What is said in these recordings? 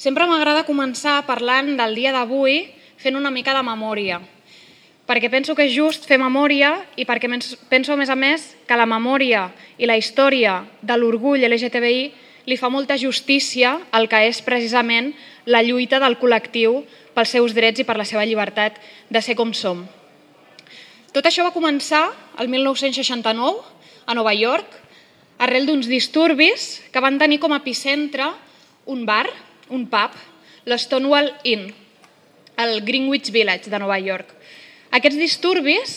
Sempre m'agrada començar parlant del dia d'avui fent una mica de memòria, perquè penso que és just fer memòria i perquè penso, a més a més, que la memòria i la història de l'orgull LGTBI li fa molta justícia al que és precisament la lluita del col·lectiu pels seus drets i per la seva llibertat de ser com som. Tot això va començar el 1969 a Nova York, arrel d'uns disturbis que van tenir com a epicentre un bar un pub, l'Stonewall Inn, al Greenwich Village de Nova York. Aquests disturbis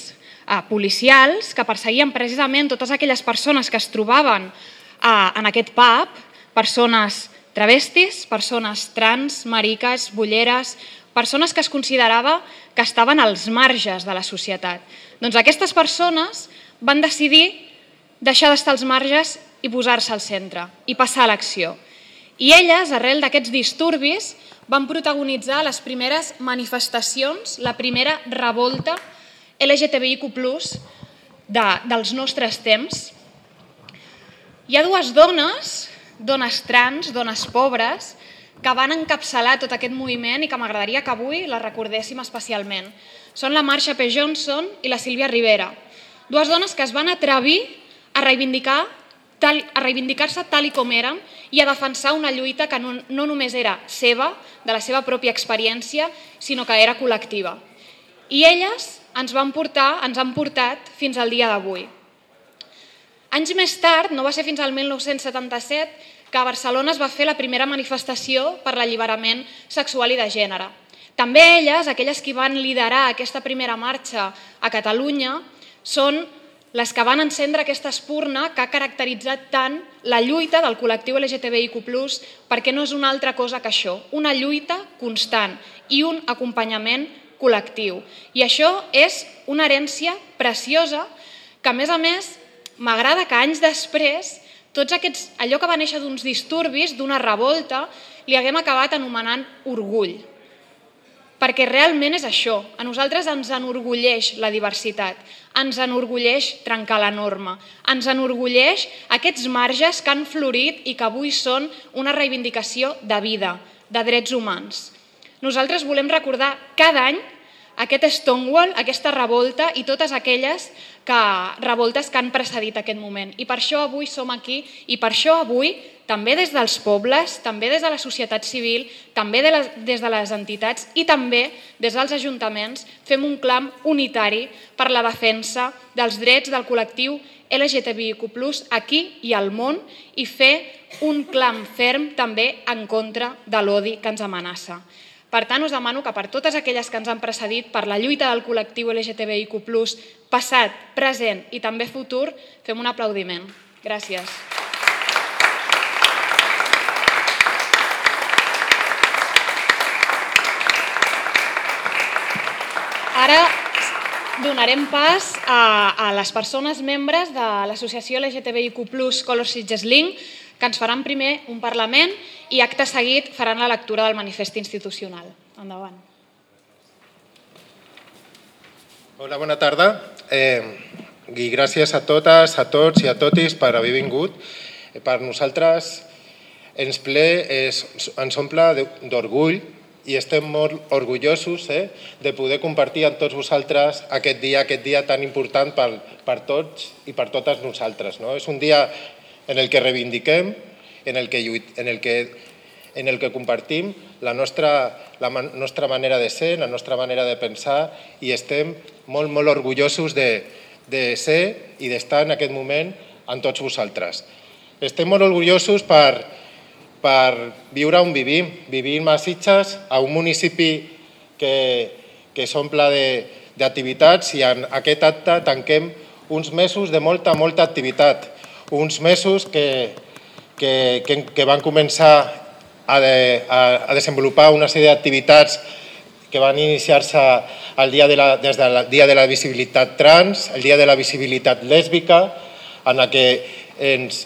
eh, policials que perseguien precisament totes aquelles persones que es trobaven eh, en aquest pub, persones travestis, persones trans, mariques, bulleres, persones que es considerava que estaven als marges de la societat. Doncs aquestes persones van decidir deixar d'estar als marges i posar-se al centre i passar a l'acció. I elles, arrel d'aquests disturbis, van protagonitzar les primeres manifestacions, la primera revolta LGTBIQ+, de, dels nostres temps. Hi ha dues dones, dones trans, dones pobres, que van encapçalar tot aquest moviment i que m'agradaria que avui la recordéssim especialment. Són la Marsha P. Johnson i la Sílvia Rivera, dues dones que es van atrevir a reivindicar tal, a reivindicar-se tal i com eren i a defensar una lluita que no, no només era seva, de la seva pròpia experiència, sinó que era col·lectiva. I elles ens van portar, ens han portat fins al dia d'avui. Anys més tard, no va ser fins al 1977, que a Barcelona es va fer la primera manifestació per l'alliberament sexual i de gènere. També elles, aquelles que van liderar aquesta primera marxa a Catalunya, són les que van encendre aquesta espurna que ha caracteritzat tant la lluita del col·lectiu LGTBIQ+, perquè no és una altra cosa que això, una lluita constant i un acompanyament col·lectiu. I això és una herència preciosa que, a més a més, m'agrada que anys després tots aquests, allò que va néixer d'uns disturbis, d'una revolta, li haguem acabat anomenant orgull perquè realment és això. A nosaltres ens enorgulleix la diversitat, ens enorgulleix trencar la norma, ens enorgulleix aquests marges que han florit i que avui són una reivindicació de vida, de drets humans. Nosaltres volem recordar cada any aquest Stonewall, aquesta revolta i totes aquelles que, revoltes que han precedit aquest moment. I per això avui som aquí i per això avui també des dels pobles, també des de la societat civil, també de les, des de les entitats i també des dels ajuntaments fem un clam unitari per la defensa dels drets del col·lectiu LGTBIQ+, aquí i al món i fer un clam ferm també en contra de l'odi que ens amenaça. Per tant, us demano que per totes aquelles que ens han precedit, per la lluita del col·lectiu LGTBIQ+, passat, present i també futur, fem un aplaudiment. Gràcies. Ara donarem pas a, a les persones membres de l'associació LGTBIQ+, Color Sitges Link, que ens faran primer un Parlament i acte seguit faran la lectura del manifest institucional. Endavant. Hola, bona tarda. Eh, I gràcies a totes, a tots i a totis per haver vingut. Eh, per nosaltres ens ple, és, ens omple d'orgull i estem molt orgullosos eh, de poder compartir amb tots vosaltres aquest dia, aquest dia tan important per, per tots i per totes nosaltres. No? És un dia en el que reivindiquem, en el que, lluit, en el que, en el que compartim la nostra, la nostra manera de ser, la nostra manera de pensar i estem molt, molt orgullosos de, de ser i d'estar en aquest moment amb tots vosaltres. Estem molt orgullosos per, per viure on vivim. Vivim a Sitges, a un municipi que, que s'omple d'activitats i en aquest acte tanquem uns mesos de molta, molta activitat uns mesos que, que, que, que van començar a, de, a, a desenvolupar una sèrie d'activitats que van iniciar-se el dia de la, des del Dia de la Visibilitat Trans, el Dia de la Visibilitat Lèsbica, en el que ens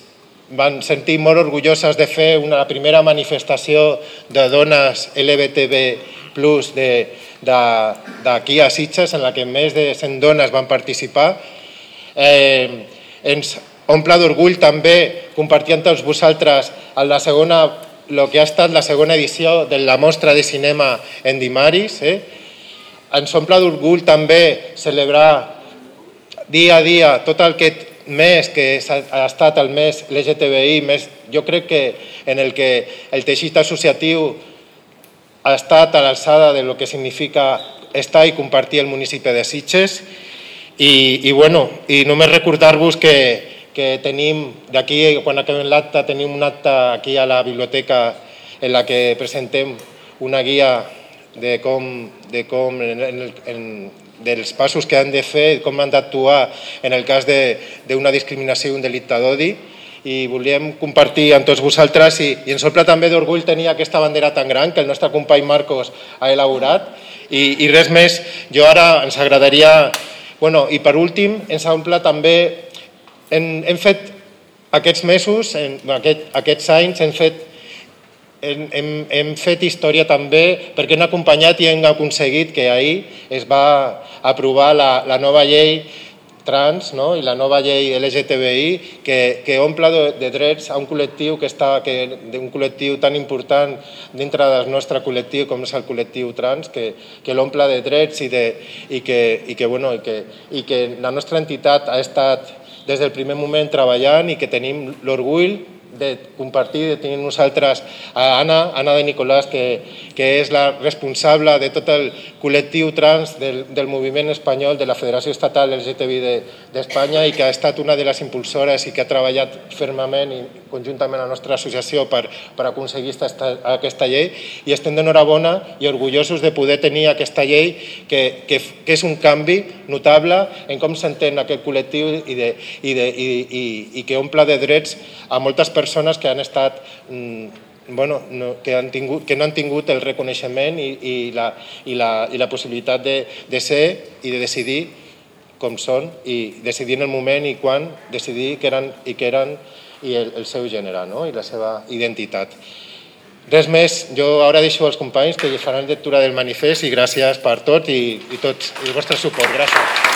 van sentir molt orgulloses de fer una primera manifestació de dones LGTB d'aquí a Sitges, en la que més de 100 dones van participar. Eh, ens omple d'orgull també compartir amb tots vosaltres en la segona el que ha estat la segona edició de la mostra de cinema en Dimaris. Eh? Ens omple d'orgull també celebrar dia a dia tot el que mes que ha estat el mes LGTBI, més, jo crec que en el que el teixit associatiu ha estat a l'alçada de lo que significa estar i compartir el municipi de Sitges i, i, bueno, i només recordar-vos que, que tenim, d'aquí, quan acabem l'acte, tenim un acte aquí a la biblioteca en la que presentem una guia de com, de com en, en, en, dels passos que han de fer, com han d'actuar en el cas d'una discriminació i un delicte d'odi. I volíem compartir amb tots vosaltres i, i ens omple també d'orgull tenir aquesta bandera tan gran que el nostre company Marcos ha elaborat. I, i res més, jo ara ens agradaria... Bueno, I per últim, ens omple també hem, hem fet aquests mesos, en, aquest, aquests anys, hem fet, hem, hem, hem fet història també perquè hem acompanyat i hem aconseguit que ahir es va aprovar la, la nova llei trans no? i la nova llei LGTBI que, que omple de, de drets a un col·lectiu que està que, un col·lectiu tan important dintre del nostre col·lectiu com és el col·lectiu trans, que, que l'omple de drets i, de, i, que, i, que, bueno, i, que, i que la nostra entitat ha estat des del primer moment treballant i que tenim l'orgull de compartir, de tenir nosaltres a Anna, Anna de Nicolàs, que, que és la responsable de tot el col·lectiu trans del, del moviment espanyol de la Federació Estatal LGTBI d'Espanya de, i que ha estat una de les impulsores i que ha treballat fermament i conjuntament amb la nostra associació per, per aconseguir esta, aquesta llei. I estem d'enhorabona i orgullosos de poder tenir aquesta llei que, que, que és un canvi notable en com s'entén aquest col·lectiu i, de, i, de, i, i, i que omple de drets a moltes que han estat mm, bueno, no, que, han tingut, que no han tingut el reconeixement i, i, la, i, la, i la possibilitat de, de ser i de decidir com són i decidir en el moment i quan decidir que eren i que eren i el, el seu gènere no? i la seva identitat. Res més, jo ara deixo als companys que faran lectura del manifest i gràcies per tot i, i tot el vostre suport. Gràcies.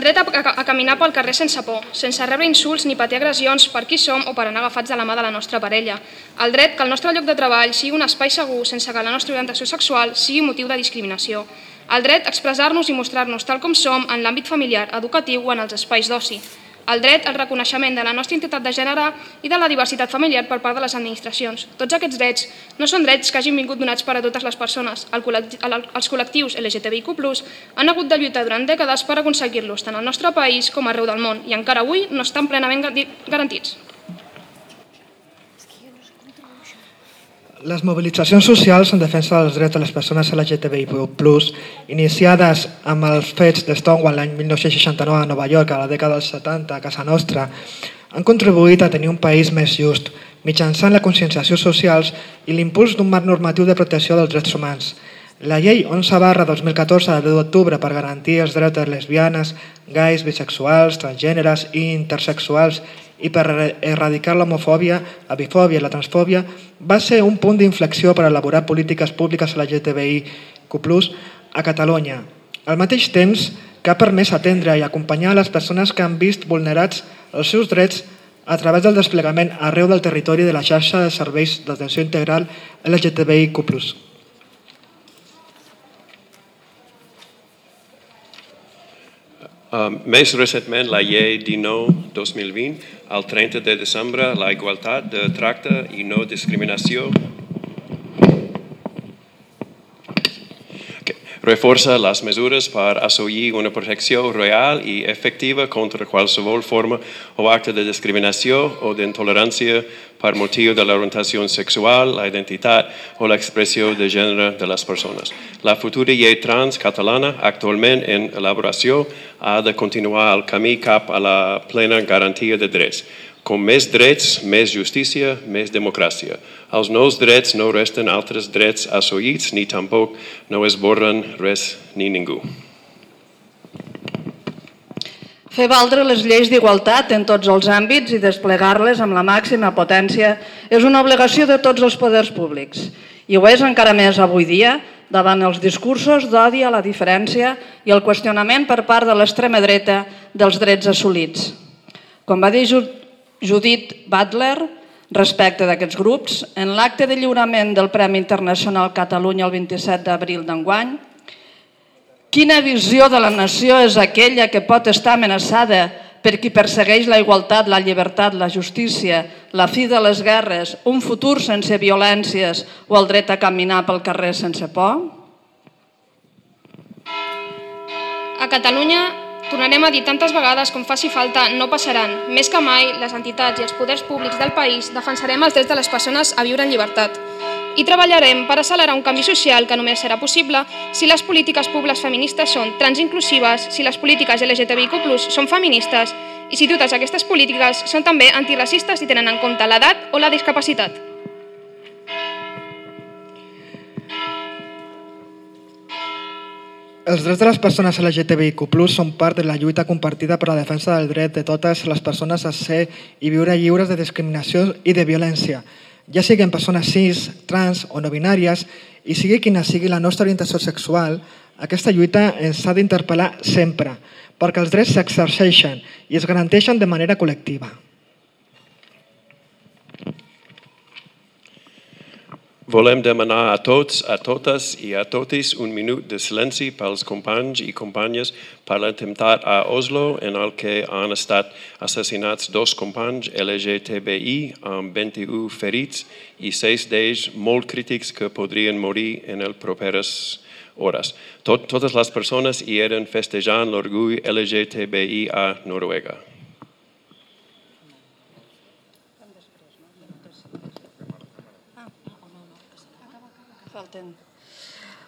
El dret a, a, a caminar pel carrer sense por, sense rebre insults ni patir agressions per qui som o per anar agafats de la mà de la nostra parella. El dret que el nostre lloc de treball sigui un espai segur sense que la nostra orientació sexual sigui motiu de discriminació. El dret a expressar-nos i mostrar-nos tal com som en l'àmbit familiar, educatiu o en els espais d'oci el dret al reconeixement de la nostra identitat de gènere i de la diversitat familiar per part de les administracions. Tots aquests drets no són drets que hagin vingut donats per a totes les persones. Els col·lectius LGTBIQ+, han hagut de lluitar durant dècades per aconseguir-los, tant al nostre país com arreu del món, i encara avui no estan plenament garantits. Les mobilitzacions socials en defensa dels drets de les persones LGTBI+, iniciades amb els fets de Stonewall l'any 1969 a Nova York, a la dècada dels 70 a casa nostra, han contribuït a tenir un país més just, mitjançant la conscienciació socials i l'impuls d'un marc normatiu de protecció dels drets humans. La llei 11 barra 2014 de 10 d'octubre per garantir els drets de lesbianes, gais, bisexuals, transgèneres i intersexuals i per erradicar l'homofòbia, la bifòbia i la transfòbia va ser un punt d'inflexió per elaborar polítiques públiques a la LGTBIQ+, a Catalunya. Al mateix temps que ha permès atendre i acompanyar les persones que han vist vulnerats els seus drets a través del desplegament arreu del territori de la xarxa de serveis d'atenció integral LGTBIQ+. Més recentment, la llei 19-2020, el 30 de desembre, la igualtat de tracte i no discriminació reforça les mesures per assolir una protecció real i efectiva contra qualsevol forma o acte de discriminació o d'intolerància per motiu de l'orientació sexual, la identitat o l'expressió de gènere de les persones. La futura llei trans catalana, actualment en elaboració, ha de continuar el camí cap a la plena garantia de drets. Com més drets, més justícia, més democràcia. Els nous drets no resten altres drets assolits ni tampoc no es borren res ni ningú. Fer valdre les lleis d'igualtat en tots els àmbits i desplegar-les amb la màxima potència és una obligació de tots els poders públics. I ho és encara més avui dia davant els discursos d'odi a la diferència i el qüestionament per part de l'extrema dreta dels drets assolits. Com va dir Judith Butler, respecte d'aquests grups, en l'acte de lliurament del Premi Internacional Catalunya el 27 d'abril d'enguany, quina visió de la nació és aquella que pot estar amenaçada per qui persegueix la igualtat, la llibertat, la justícia, la fi de les guerres, un futur sense violències o el dret a caminar pel carrer sense por? A Catalunya, tornarem a dir tantes vegades com faci falta, no passaran. Més que mai, les entitats i els poders públics del país defensarem els drets de les persones a viure en llibertat i treballarem per accelerar un canvi social que només serà possible si les polítiques públiques feministes són transinclusives, si les polítiques LGTBIQ+, són feministes i si totes aquestes polítiques són també antiracistes i tenen en compte l'edat o la discapacitat. Els drets de les persones LGTBIQ+, són part de la lluita compartida per la defensa del dret de totes les persones a ser i viure lliures de discriminació i de violència, ja siguin persones cis, trans o no binàries, i sigui quina sigui la nostra orientació sexual, aquesta lluita ens ha d'interpel·lar sempre, perquè els drets s'exerceixen i es garanteixen de manera col·lectiva. Volem demanar a tots, a totes i a totis un minut de silenci pels companys i companyes per l'atemptat a Oslo en el que han estat assassinats dos companys LGTBI amb 21 ferits i 6 d'ells molt crítics que podrien morir en el properes hores. Tot, totes les persones hi eren festejant l'orgull LGTBI a Noruega. Falten.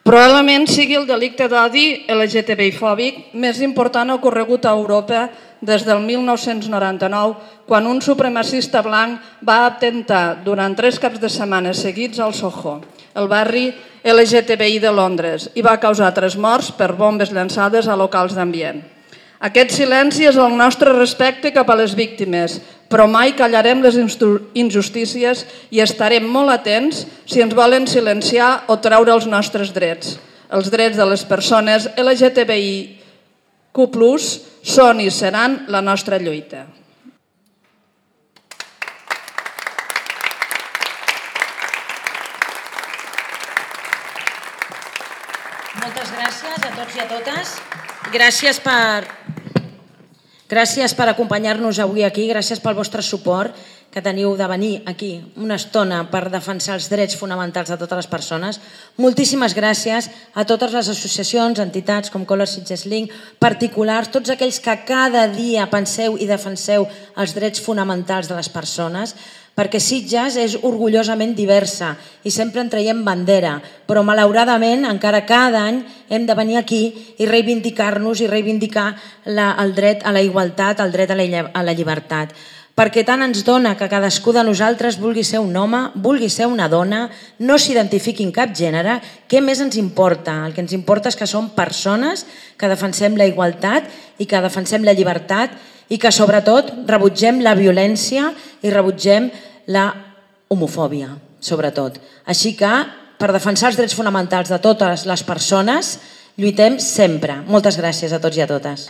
Probablement sigui el delicte d'odi LGTBI-fòbic més important ocorregut a Europa des del 1999, quan un supremacista blanc va atentar durant tres caps de setmana seguits al Soho, el barri LGTBI de Londres, i va causar tres morts per bombes llançades a locals d'ambient. Aquest silenci és el nostre respecte cap a les víctimes, però mai callarem les injustícies i estarem molt atents si ens volen silenciar o treure els nostres drets. Els drets de les persones LGTBIQ+, són i seran la nostra lluita. Moltes gràcies a tots i a totes. Gràcies per, gràcies per acompanyar-nos avui aquí, gràcies pel vostre suport que teniu de venir aquí una estona per defensar els drets fonamentals de totes les persones. Moltíssimes gràcies a totes les associacions, entitats com Color Sitges Link, particulars, tots aquells que cada dia penseu i defenseu els drets fonamentals de les persones perquè Sitges és orgullosament diversa i sempre en traiem bandera, però malauradament encara cada any hem de venir aquí i reivindicar-nos i reivindicar la, el dret a la igualtat, el dret a la, a la llibertat perquè tant ens dona que cadascú de nosaltres vulgui ser un home, vulgui ser una dona, no s'identifiqui en cap gènere, què més ens importa? El que ens importa és que som persones que defensem la igualtat i que defensem la llibertat i que sobretot rebutgem la violència i rebutgem la homofòbia, sobretot. Així que, per defensar els drets fonamentals de totes les persones, lluitem sempre. Moltes gràcies a tots i a totes.